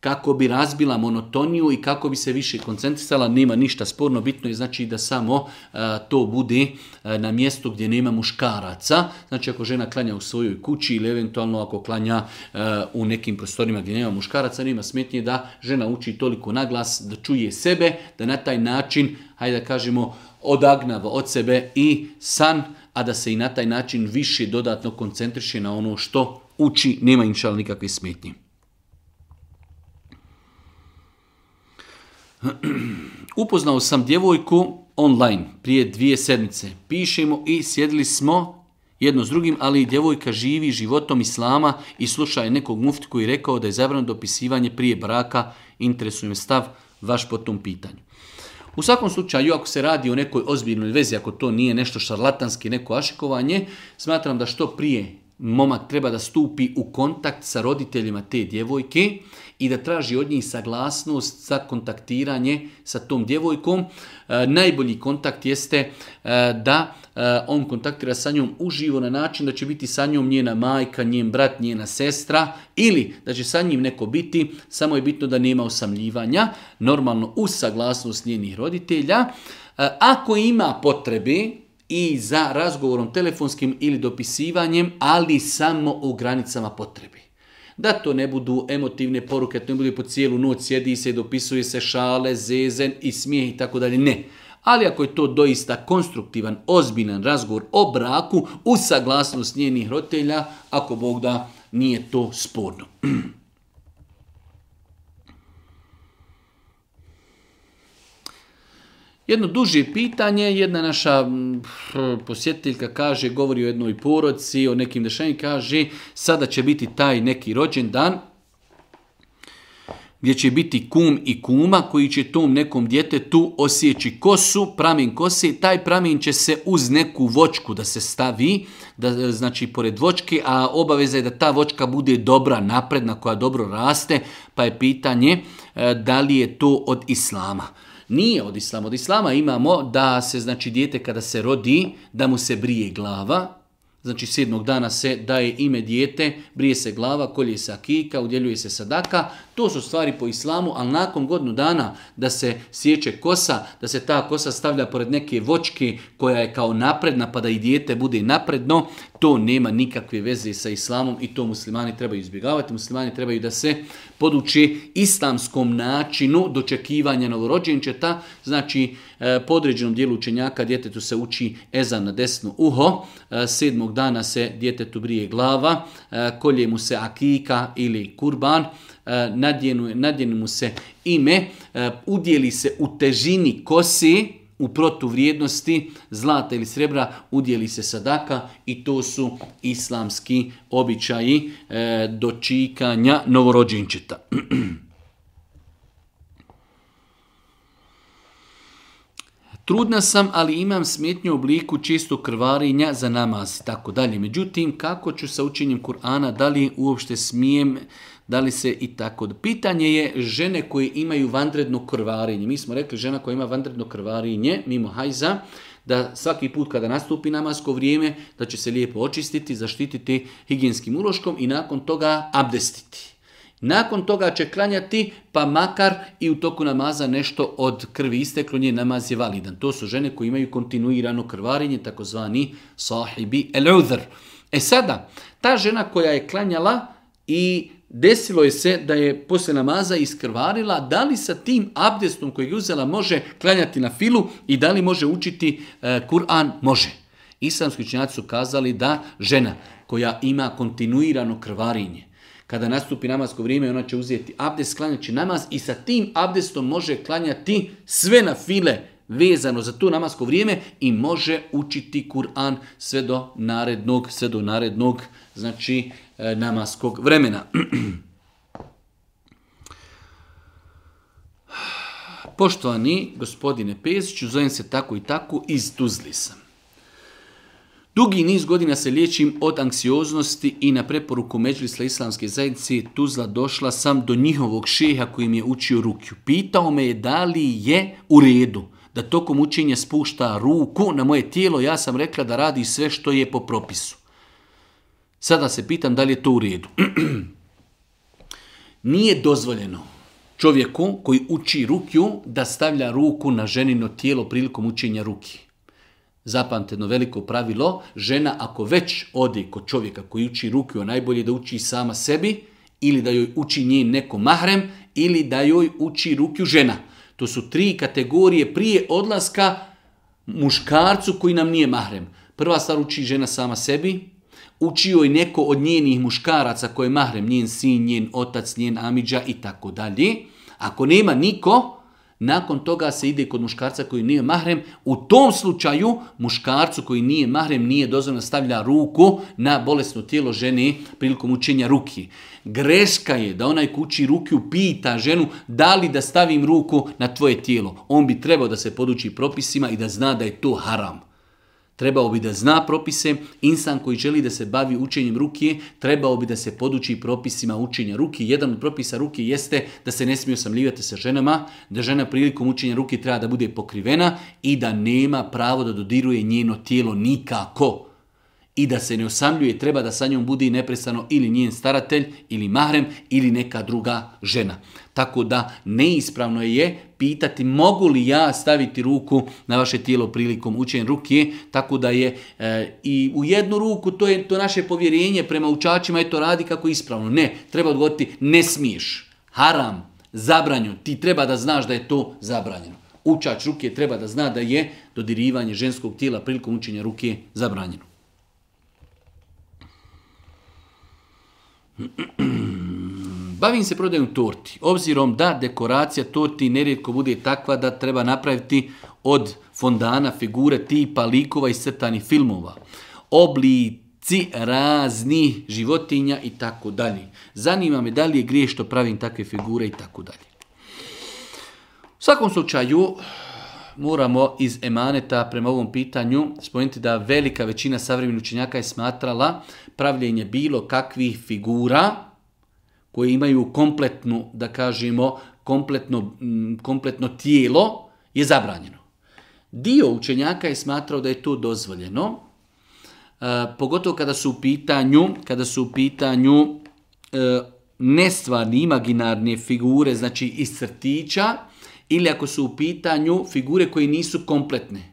kako bi razbila monotoniju i kako bi se više koncentrisala, nema ništa sporno, bitno je znači da samo e, to bude e, na mjestu gdje nema muškaraca, znači ako žena klanja u svojoj kući ili eventualno ako klanja e, u nekim prostorima gdje nema muškaraca, nema smetnje da žena uči toliko naglas da čuje sebe, da na taj način, hajde da kažemo, odagnava od sebe i san, a da se i na taj način više dodatno koncentriše na ono što uči, nema inšal nikakve smetnje. Upoznao sam djevojku online prije dvije sedmice. Pišemo i sjedili smo jedno s drugim, ali djevojka živi životom islama i sluša je nekog mufti koji rekao da je zabrano dopisivanje prije braka. Interesuje me stav vaš po tom pitanju. U svakom slučaju, ako se radi o nekoj ozbiljnoj vezi, ako to nije nešto šarlatanski, neko ašikovanje, smatram da što prije momak treba da stupi u kontakt sa roditeljima te djevojke i da traži od njih saglasnost za kontaktiranje sa tom djevojkom. E, najbolji kontakt jeste e, da e, on kontaktira sa njom uživo na način da će biti sa njom njena majka, njen brat, njena sestra ili da će sa njim neko biti, samo je bitno da nema osamljivanja, normalno uz saglasnost njenih roditelja. Ako ima potrebe, i za razgovorom telefonskim ili dopisivanjem, ali samo u granicama potrebi. Da to ne budu emotivne poruke, to ne bude po cijelu noć sjedi se i dopisuje se šale, zezen i smijeh i tako dalje. Ne. Ali ako je to doista konstruktivan, ozbiljan razgovor o braku u saglasnost njenih roditelja, ako Bog da, nije to sporno. Jedno duže pitanje, jedna naša posjetiteljka kaže, govori o jednoj poroci, o nekim dešanjima, kaže sada će biti taj neki rođendan gdje će biti kum i kuma koji će tom nekom djetetu osjeći kosu, pramin kose, taj pramin će se uz neku vočku da se stavi, da, znači pored vočke, a obaveza je da ta vočka bude dobra, napredna, koja dobro raste, pa je pitanje e, da li je to od islama. Nije od islama. Od islama imamo da se, znači, dijete kada se rodi, da mu se brije glava, znači sedmog dana se daje ime dijete, brije se glava, kolje se akika, udjeljuje se sadaka, to su stvari po islamu, ali nakon godinu dana da se sjeće kosa, da se ta kosa stavlja pored neke vočke koja je kao napredna pa da i dijete bude napredno, to nema nikakve veze sa islamom i to muslimani trebaju izbjegavati. Muslimani trebaju da se poduče islamskom načinu dočekivanja novorođenčeta. Znači, e, po određenom dijelu učenjaka djetetu se uči ezan na desno uho, e, sedmog dana se djetetu brije glava, e, kolje mu se akika ili kurban, nadjenu, nadjenu mu se ime, udjeli se u težini kosi, u protuvrijednosti zlata ili srebra udjeli se sadaka i to su islamski običaji e, dočikanja novorođenčeta. Trudna sam, ali imam smetnju u obliku čistog krvarinja za namaz i tako dalje. Međutim, kako ću sa učenjem Kur'ana, da li uopšte smijem da li se i tako. Pitanje je žene koje imaju vandredno krvarenje. Mi smo rekli žena koja ima vandredno krvarenje, mimo hajza, da svaki put kada nastupi namasko vrijeme, da će se lijepo očistiti, zaštititi higijenskim uloškom i nakon toga abdestiti. Nakon toga će klanjati, pa makar i u toku namaza nešto od krvi isteklo, nje namaz je validan. To su žene koje imaju kontinuirano krvarenje, takozvani sahibi el -udhr. E sada, ta žena koja je klanjala i desilo je se da je poslije namaza iskrvarila, da li sa tim abdestom kojeg je uzela može klanjati na filu i da li može učiti e, Kur'an? Može. Islamski činjaci su kazali da žena koja ima kontinuirano krvarinje, kada nastupi namasko vrijeme, ona će uzeti abdest, klanjaći namaz i sa tim abdestom može klanjati sve na file vezano za to namasko vrijeme i može učiti Kur'an sve do narednog, sve do narednog, znači E, namaskog vremena. Poštovani gospodine Peziću, zovem se tako i tako, iz Tuzli sam. Dugi niz godina se liječim od anksioznosti i na preporuku Međlisla islamske zajednice Tuzla došla sam do njihovog šeha koji mi je učio rukju. Pitao me je da li je u redu da tokom učenja spušta ruku na moje tijelo. Ja sam rekla da radi sve što je po propisu. Sada se pitam da li je to u redu. Nije dozvoljeno čovjeku koji uči rukju da stavlja ruku na ženino tijelo prilikom učenja ruki. Zapamte veliko pravilo, žena ako već odi kod čovjeka koji uči rukju, a najbolje da uči sama sebi, ili da joj uči njen neko mahrem, ili da joj uči rukju žena. To su tri kategorije prije odlaska muškarcu koji nam nije mahrem. Prva stvar uči žena sama sebi, učio i neko od njenih muškaraca koji je mahrem, njen sin, njen otac, njen amidža i tako dalje. Ako nema niko, nakon toga se ide kod muškarca koji nije mahrem. U tom slučaju muškarcu koji nije mahrem nije da stavlja ruku na bolesno tijelo žene prilikom učenja ruki. Greška je da onaj kući ruku pita ženu da li da stavim ruku na tvoje tijelo. On bi trebao da se poduči propisima i da zna da je to haram trebao bi da zna propise, insan koji želi da se bavi učenjem ruke, trebao bi da se poduči propisima učenja ruke. Jedan od propisa ruke jeste da se ne smije osamljivati sa ženama, da žena prilikom učenja ruke treba da bude pokrivena i da nema pravo da dodiruje njeno tijelo nikako i da se ne osamljuje, treba da sa njom bude neprestano ili njen staratelj, ili mahrem, ili neka druga žena. Tako da neispravno je pitati mogu li ja staviti ruku na vaše tijelo prilikom učenja ruke, tako da je e, i u jednu ruku to je to naše povjerenje prema učačima je to radi kako ispravno. Ne, treba odgovoriti ne smiješ, haram, zabranju, ti treba da znaš da je to zabranjeno. Učač ruke treba da zna da je dodirivanje ženskog tijela prilikom učenja ruke zabranjeno. Bavim se prodajom torti, obzirom da dekoracija torti nerijetko bude takva da treba napraviti od fondana, figure, tipa, likova i crtanih filmova, oblici raznih životinja i tako dalje. Zanima me da li je grije što pravim takve figure i tako dalje. U svakom slučaju, moramo iz emaneta prema ovom pitanju spomenuti da velika većina savremenih učenjaka je smatrala pravljenje bilo kakvih figura, koji imaju kompletnu, da kažemo, kompletno, mm, kompletno tijelo, je zabranjeno. Dio učenjaka je smatrao da je to dozvoljeno, e, pogotovo kada su u pitanju, kada su u pitanju e, nestvarni, imaginarne figure, znači iz crtića, ili ako su u pitanju figure koje nisu kompletne.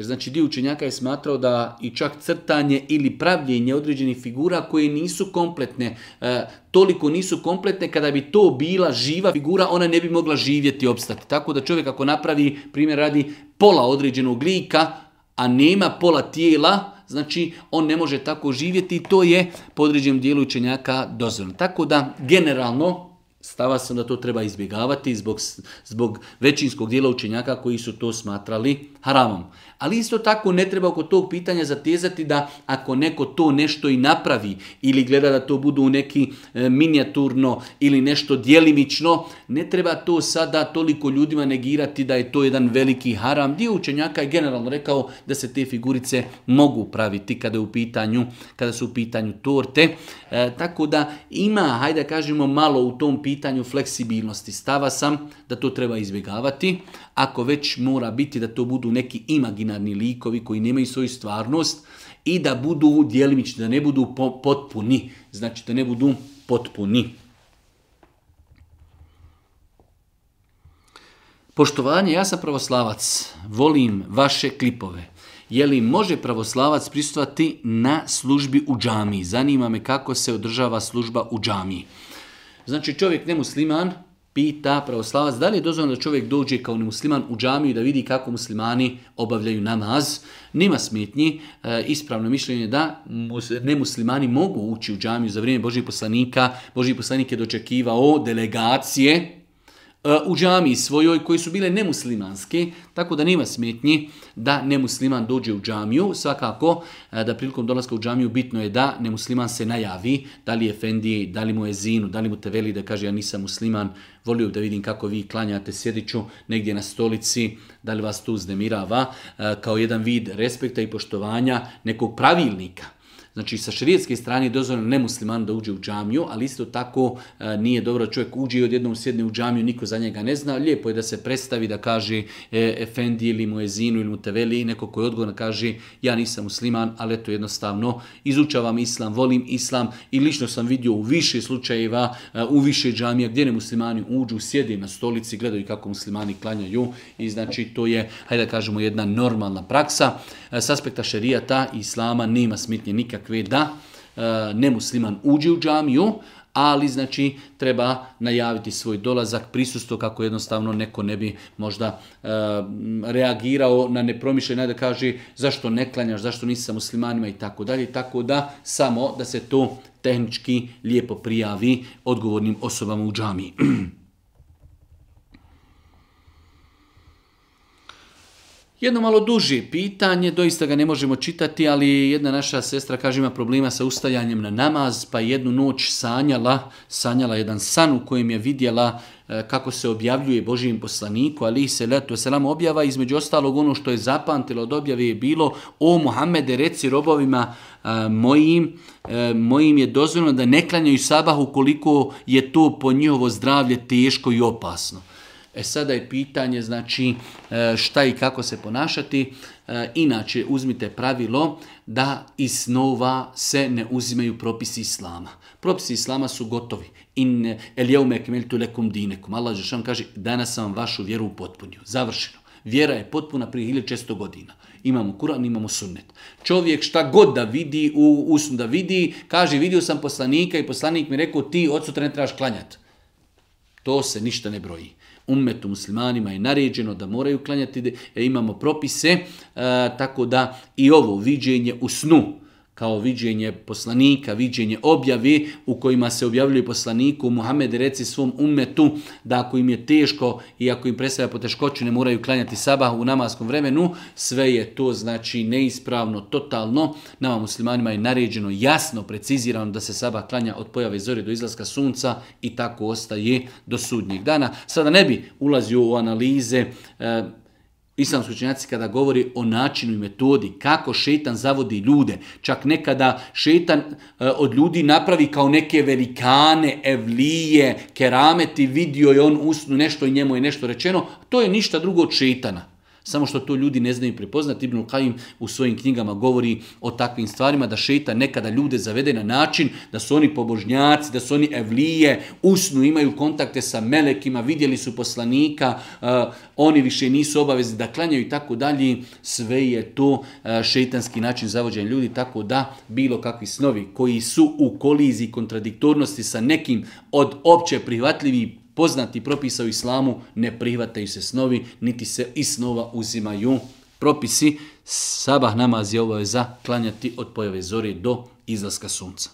Jer znači dio učenjaka je smatrao da i čak crtanje ili pravljenje određenih figura koje nisu kompletne, e, toliko nisu kompletne kada bi to bila živa figura, ona ne bi mogla živjeti i opstati. Tako da čovjek ako napravi, primjer radi, pola određenog lika, a nema pola tijela, Znači, on ne može tako živjeti i to je po određenom dijelu učenjaka dozvoljeno. Tako da, generalno, Stava sam da to treba izbjegavati zbog, zbog većinskog dijela učenjaka koji su to smatrali haramom. Ali isto tako ne treba oko tog pitanja zatezati da ako neko to nešto i napravi ili gleda da to budu neki e, minijaturno ili nešto djelimično, ne treba to sada toliko ljudima negirati da je to jedan veliki haram. Dio učenjaka je generalno rekao da se te figurice mogu praviti kada, je u pitanju, kada su u pitanju torte. E, tako da ima, hajde kažemo, malo u tom pitanju pitanju fleksibilnosti. Stava sam da to treba izbjegavati. Ako već mora biti da to budu neki imaginarni likovi koji nemaju svoju stvarnost i da budu djelimični, da ne budu potpuni. Znači da ne budu potpuni. Poštovanje, ja sam pravoslavac, volim vaše klipove. Je li može pravoslavac pristupati na službi u džamiji? Zanima me kako se održava služba u džamiji. Znači čovjek nemusliman pita pravoslavac da li je dozvoljeno da čovjek dođe kao nemusliman u džamiju da vidi kako muslimani obavljaju namaz. Nema smetnji, e, ispravno mišljenje da nemuslimani mogu ući u džamiju za vrijeme Božih poslanika. božih poslanik je dočekivao delegacije E, u džamiji svojoj koji su bile nemuslimanske, tako da nema smetnji da nemusliman dođe u džamiju. Svakako e, da prilikom dolaska u džamiju bitno je da nemusliman se najavi, da li je Fendi, da li mu je Zinu, da li mu te veli da kaže ja nisam musliman, volio da vidim kako vi klanjate, sjediću negdje na stolici, da li vas tu uznemirava, e, kao jedan vid respekta i poštovanja nekog pravilnika. Znači sa širijetske strane je dozvoljeno nemusliman da uđe u džamiju, ali isto tako e, nije dobro čovjek uđe i odjednom sjedne u džamiju, niko za njega ne zna. Lijepo je da se predstavi, da kaže e, Efendi ili Muezinu ili Muteveli, neko koji odgovorno kaže ja nisam musliman, ali eto jednostavno izučavam islam, volim islam i lično sam vidio u više slučajeva, e, u više džamija gdje ne muslimani uđu, sjede na stolici, gledaju kako muslimani klanjaju i znači to je, hajde da kažemo, jedna normalna praksa. E, s aspekta šerijata islama nema smitnje nikakve nekakve da e, nemusliman uđe u džamiju, ali znači treba najaviti svoj dolazak, prisustvo kako jednostavno neko ne bi možda e, reagirao na nepromišljenje da kaže zašto ne klanjaš, zašto nisi sa muslimanima i tako dalje, tako da samo da se to tehnički lijepo prijavi odgovornim osobama u džamiji. Jedno malo duže pitanje, doista ga ne možemo čitati, ali jedna naša sestra kaže ima problema sa ustajanjem na namaz, pa jednu noć sanjala, sanjala jedan san u kojem je vidjela e, kako se objavljuje Božijem poslaniku, ali se letu selam objava, između ostalog ono što je zapamtilo od objave je bilo o Muhammede reci robovima e, mojim, e, mojim je dozvoljeno da ne klanjaju sabah ukoliko je to po njihovo zdravlje teško i opasno. E sada je pitanje znači e, šta i kako se ponašati. E, inače uzmite pravilo da iz snova se ne uzimaju propisi islama. Propisi islama su gotovi. In el tu lekum dinekum. Allah Žešan kaže danas sam vašu vjeru upotpunio. Završeno. Vjera je potpuna prije 1600 godina. Imamo Kur'an, imamo sunnet. Čovjek šta god da vidi, u usnu da vidi, kaže vidio sam poslanika i poslanik mi rekao ti od sutra ne trebaš klanjati. To se ništa ne broji umetu muslimanima je naređeno da moraju klanjati, imamo propise, e, tako da i ovo viđenje u snu, kao viđenje poslanika, viđenje objavi u kojima se objavljuje poslaniku Muhammed reci svom ummetu da ako im je teško i ako im predstavlja poteškoću ne moraju klanjati sabah u namaskom vremenu, sve je to znači neispravno, totalno. Nama muslimanima je naređeno jasno, precizirano da se sabah klanja od pojave zore do izlaska sunca i tako ostaje do sudnjeg dana. Sada ne bi ulazio u analize eh, Islamski učenjaci kada govori o načinu i metodi, kako šetan zavodi ljude, čak nekada šetan e, od ljudi napravi kao neke velikane, evlije, kerameti, vidio je on usnu nešto i njemu je nešto rečeno, to je ništa drugo od šetana. Samo što to ljudi ne znaju prepoznati. Ibn Kajim u svojim knjigama govori o takvim stvarima, da šeita nekada ljude zavede na način da su oni pobožnjaci, da su oni evlije, usnu, imaju kontakte sa melekima, vidjeli su poslanika, uh, oni više nisu obavezni da klanjaju i tako dalje. Sve je to uh, šeitanski način zavođenja ljudi, tako da bilo kakvi snovi koji su u koliziji kontradiktornosti sa nekim od opće prihvatljivih poznati propisa u islamu ne prihvataju se snovi, niti se i snova uzimaju propisi. Sabah namaz je obaveza klanjati od pojave zore do izlaska sunca.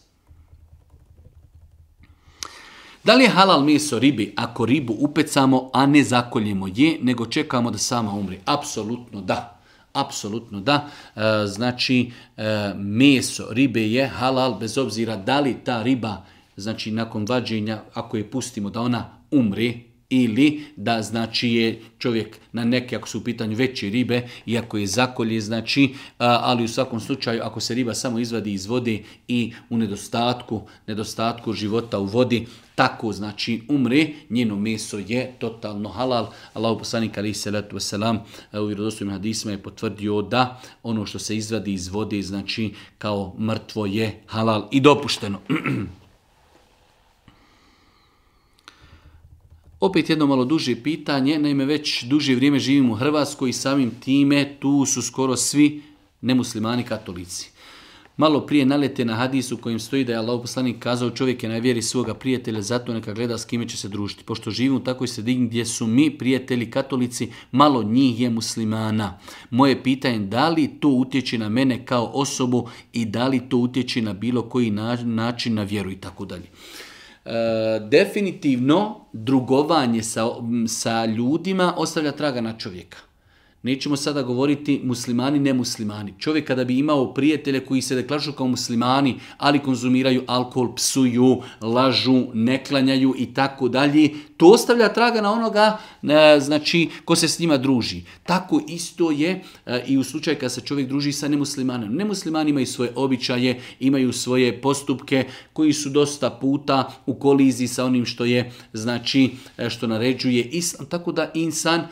Da li je halal meso ribi ako ribu upecamo, a ne zakoljemo je, nego čekamo da sama umri? Apsolutno da. Apsolutno da. E, znači, e, meso ribe je halal bez obzira da li ta riba, znači nakon vađenja, ako je pustimo da ona umri ili da znači je čovjek na neke ako su u pitanju veće ribe iako je zakolje znači ali u svakom slučaju ako se riba samo izvadi iz vode i u nedostatku nedostatku života u vodi tako znači umre njeno meso je totalno halal Allah poslanik ali se letu selam e, u vjerodostojnim hadisima je potvrdio da ono što se izvadi iz vode znači kao mrtvo je halal i dopušteno Opet jedno malo duže pitanje, naime već duže vrijeme živim u Hrvatskoj i samim time tu su skoro svi nemuslimani katolici. Malo prije nalete na hadisu u stoji da je Allah poslanik kazao čovjek je na vjeri svoga prijatelja, zato neka gleda s kime će se družiti. Pošto živimo u takvoj sredini gdje su mi prijatelji katolici, malo njih je muslimana. Moje pitanje da li to utječe na mene kao osobu i da li to utječe na bilo koji način na vjeru i tako dalje. E, definitivno drugovanje sa, sa ljudima ostavlja traga na čovjeka. Nećemo sada govoriti muslimani, nemuslimani. Čovjek kada bi imao prijatelje koji se deklašu kao muslimani, ali konzumiraju alkohol, psuju, lažu, neklanjaju i tako dalje, to ostavlja traga na onoga e, znači, ko se s njima druži. Tako isto je e, i u slučaju kada se čovjek druži sa nemuslimanom. Nemuslimani imaju svoje običaje, imaju svoje postupke koji su dosta puta u koliziji sa onim što je, znači, e, što naređuje islam. Tako da insan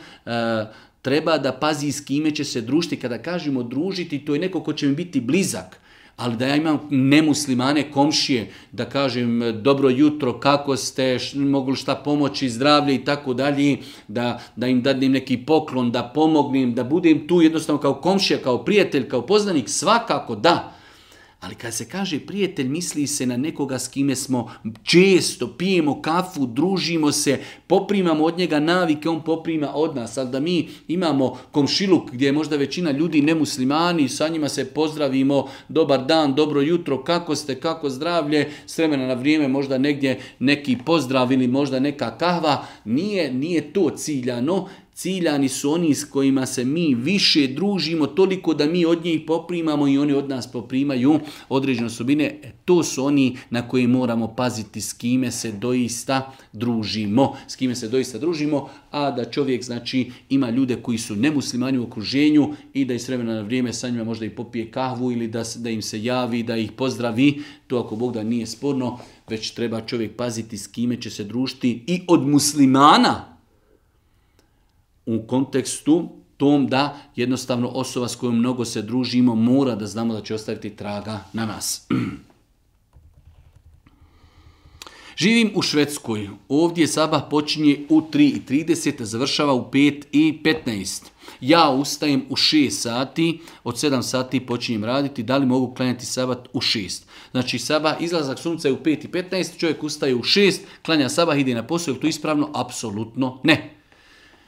treba da pazi s kime će se družiti. Kada kažemo družiti, to je neko ko će mi biti blizak. Ali da ja imam nemuslimane komšije, da kažem dobro jutro, kako ste, mogu li šta pomoći, zdravlje i tako dalje, da, da im dadnem neki poklon, da pomognem, da budem tu jednostavno kao komšija, kao prijatelj, kao poznanik, svakako da. Ali kad se kaže prijatelj, misli se na nekoga s kime smo često, pijemo kafu, družimo se, poprimamo od njega navike, on poprima od nas. Ali da mi imamo komšiluk gdje je možda većina ljudi nemuslimani, sa njima se pozdravimo, dobar dan, dobro jutro, kako ste, kako zdravlje, s vremena na vrijeme možda negdje neki pozdrav ili možda neka kahva, nije, nije to ciljano, Ciljani su oni s kojima se mi više družimo, toliko da mi od njih poprimamo i oni od nas poprimaju određene osobine. E, to su oni na koji moramo paziti s kime se doista družimo. S kime se doista družimo, a da čovjek znači ima ljude koji su nemuslimani u okruženju i da iz vremena na vrijeme sa njima možda i popije kahvu ili da, da im se javi, da ih pozdravi. To ako Bog da nije sporno, već treba čovjek paziti s kime će se družiti i od muslimana u kontekstu tom da jednostavno osoba s kojom mnogo se družimo mora da znamo da će ostaviti traga na nas. Živim u Švedskoj. Ovdje sabah počinje u 3.30, završava u 5.15. Ja ustajem u 6 sati, od 7 sati počinjem raditi, da li mogu klanjati sabat u 6? Znači sabah, izlazak sunca je u 5.15, čovjek ustaje u 6, klanja sabah, ide na posao, je to ispravno? Apsolutno ne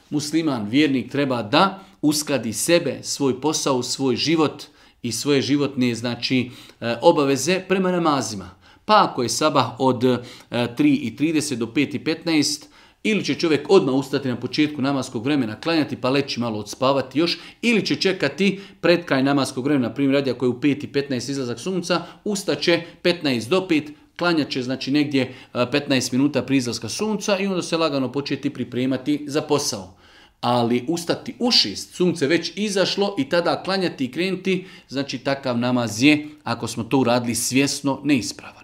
musliman, vjernik treba da uskladi sebe, svoj posao, svoj život i svoje životne znači e, obaveze prema namazima. Pa ako je sabah od 3.30 e, do 5.15, ili će čovjek odmah ustati na početku namaskog vremena, klanjati pa leći malo odspavati još, ili će čekati pred kraj namaskog vremena, na primjer radija ako je u 5.15 izlazak sunca, ustaće 15 do 5, klanjat će znači negdje 15 e, minuta prije izlaska sunca i onda se lagano početi pripremati za posao. Ali ustati u šest, sunce već izašlo i tada klanjati i krenuti, znači takav namaz je, ako smo to uradili svjesno, neispravan.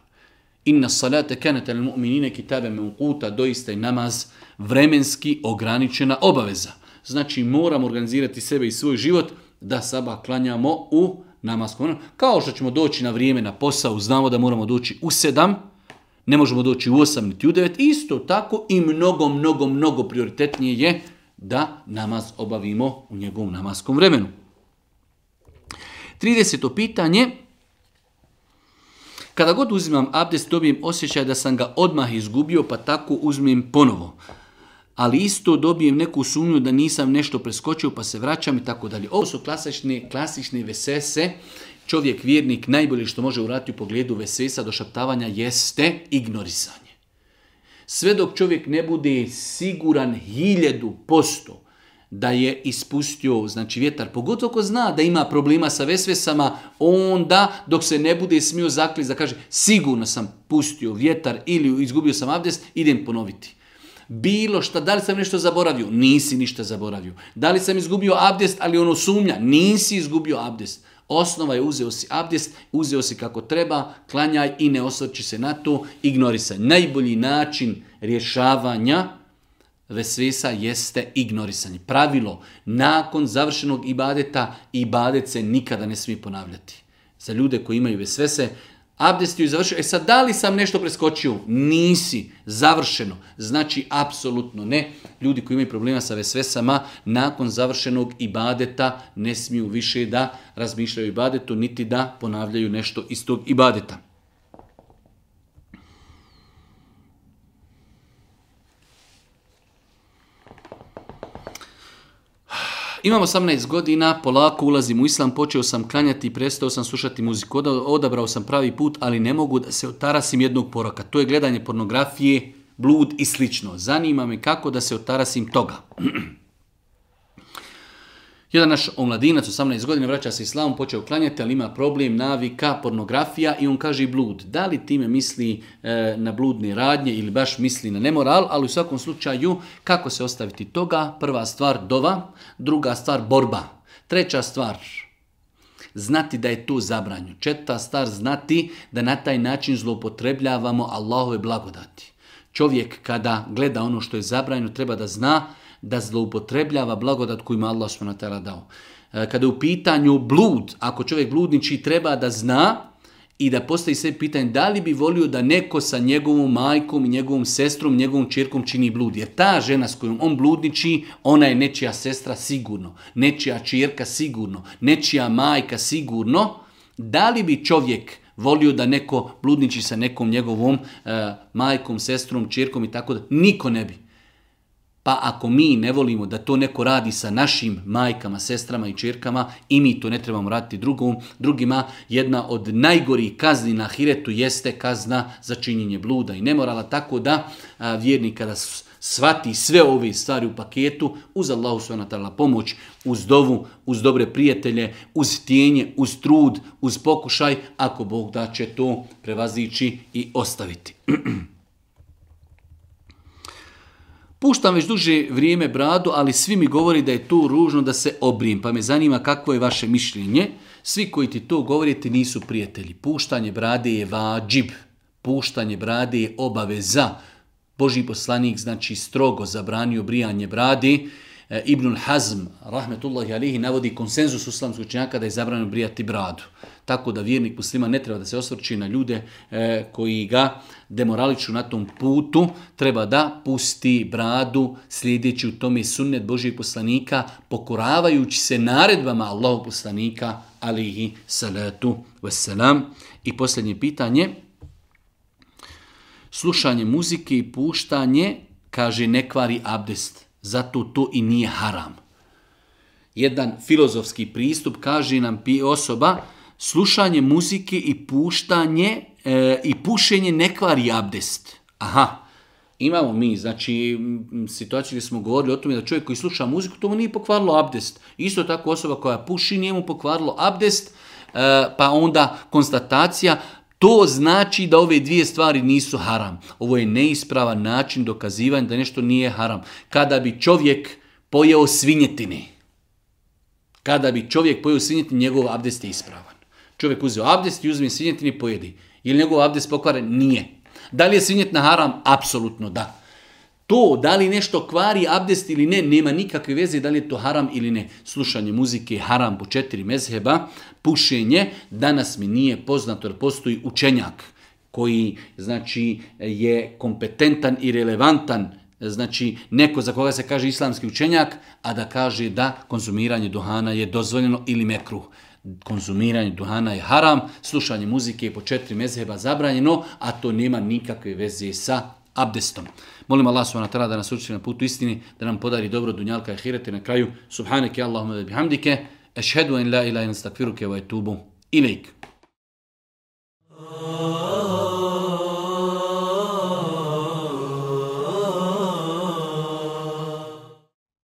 Inna salate kanete mu'minine kitabe meukuta, doista je namaz vremenski ograničena obaveza. Znači moramo organizirati sebe i svoj život da saba klanjamo u Namaz ono, Kao što ćemo doći na vrijeme na posao, znamo da moramo doći u sedam, ne možemo doći u osam niti u devet, isto tako i mnogo, mnogo, mnogo prioritetnije je da namaz obavimo u njegovom namaskom vremenu. 30. pitanje. Kada god uzimam abdest, dobijem osjećaj da sam ga odmah izgubio, pa tako uzmem ponovo ali isto dobijem neku sumnju da nisam nešto preskočio pa se vraćam i tako dalje. Ovo su klasične, klasične vesese. Čovjek, vjernik, najbolje što može uraditi u pogledu vesesa do šaptavanja jeste ignorisanje. Sve dok čovjek ne bude siguran hiljedu posto da je ispustio znači vjetar, pogotovo ko zna da ima problema sa vesvesama, onda dok se ne bude smio zakliti da kaže sigurno sam pustio vjetar ili izgubio sam abdest, idem ponoviti. Bilo šta, da li sam nešto zaboravio? Nisi ništa zaboravio. Da li sam izgubio abdest, ali ono sumnja? Nisi izgubio abdest. Osnova je uzeo si abdest, uzeo si kako treba, klanjaj i ne osvrći se na to, se. Najbolji način rješavanja vesvesa jeste ignorisanje. Pravilo, nakon završenog ibadeta, ibadet se nikada ne smije ponavljati. Za ljude koji imaju vesvese, Abdestiju i završio. E sad, da li sam nešto preskočio? Nisi. Završeno. Znači, apsolutno ne. Ljudi koji imaju problema sa vesvesama, nakon završenog ibadeta ne smiju više da razmišljaju ibadetu, niti da ponavljaju nešto iz tog ibadeta. Imam 18 godina, polako ulazim u islam, počeo sam klanjati prestao sam slušati muziku. Odabrao sam pravi put, ali ne mogu da se otarasim jednog poroka. To je gledanje pornografije, blud i slično. Zanima me kako da se otarasim toga. Jedan naš omladinac, 18 godina, vraća se islamom, počeo klanjati, ali ima problem, navika, pornografija i on kaže blud. Da li time misli e, na bludne radnje ili baš misli na nemoral, ali u svakom slučaju kako se ostaviti toga? Prva stvar dova, druga stvar borba, treća stvar znati da je to zabranju. Četvrta stvar znati da na taj način zloupotrebljavamo Allahove blagodati. Čovjek kada gleda ono što je zabranju treba da zna da zloupotrebljava blagodat koju ima Allah s.w.t. dao. E, kada je u pitanju blud, ako čovjek bludniči treba da zna i da postavi sve pitanje da li bi volio da neko sa njegovom majkom, i njegovom sestrom, njegovom čirkom čini blud. Jer ta žena s kojom on bludniči, ona je nečija sestra sigurno, nečija čirka sigurno, nečija majka sigurno. Da li bi čovjek volio da neko bludniči sa nekom njegovom e, majkom, sestrom, čirkom i tako da? Niko ne bi. Pa ako mi ne volimo da to neko radi sa našim majkama, sestrama i čirkama i mi to ne trebamo raditi drugom, drugima, jedna od najgorih kazni na hiretu jeste kazna za činjenje bluda i nemorala. Tako da a, kada svati sve ove stvari u paketu, uz Allahu natala pomoć, uz dovu, uz dobre prijatelje, uz tijenje, uz trud, uz pokušaj, ako Bog da će to prevazići i ostaviti. Puštam već duže vrijeme bradu, ali svi mi govori da je to ružno da se obrim, pa me zanima kakvo je vaše mišljenje. Svi koji ti to govorite nisu prijatelji. Puštanje brade je vađib. Puštanje brade je obaveza. Boži poslanik znači strogo zabranio brijanje brade. E, Ibnul Hazm, rahmetullahi alihi, navodi konsenzus uslamskog činjaka da je zabranio brijati bradu. Tako da vjernik muslima ne treba da se osvrči na ljude e, koji ga Demoraliću na tom putu treba da pusti bradu slijedeći u tome sunnet Božih poslanika, pokoravajući se naredbama Allahog poslanika, alihi salatu wasalam. I posljednje pitanje, slušanje muzike i puštanje, kaže, nekvari abdest, zato to i nije haram. Jedan filozofski pristup kaže nam osoba, slušanje muzike i puštanje e, i pušenje ne kvari abdest. Aha, imamo mi, znači, situaciju gdje smo govorili o tome da čovjek koji sluša muziku, to mu nije pokvarilo abdest. Isto tako osoba koja puši nije mu pokvarilo abdest, e, pa onda konstatacija, to znači da ove dvije stvari nisu haram. Ovo je neispravan način dokazivanja da nešto nije haram. Kada bi čovjek pojeo svinjetine, kada bi čovjek pojeo svinjetine, njegov abdest je ispravan. Čovjek uzeo abdest i uzme svinjetinu i pojedi. Je li njegov abdest pokvaren? Nije. Da li je svinjetina haram? Apsolutno da. To da li nešto kvari abdest ili ne, nema nikakve veze da li je to haram ili ne. Slušanje muzike haram po četiri mezheba, pušenje, danas mi nije poznato jer postoji učenjak koji znači je kompetentan i relevantan znači neko za koga se kaže islamski učenjak, a da kaže da konzumiranje duhana je dozvoljeno ili mekruh konzumiranje duhana je haram, slušanje muzike je po četiri mezheba zabranjeno, a to nema nikakve veze sa abdestom. Molim Allah subhanahu da nas učini na putu istini, da nam podari dobro dunjalka i hirete na kraju. Subhaneke Allahumma wa bihamdike, ešhedu en la ilaha illa wa etubu ilaik.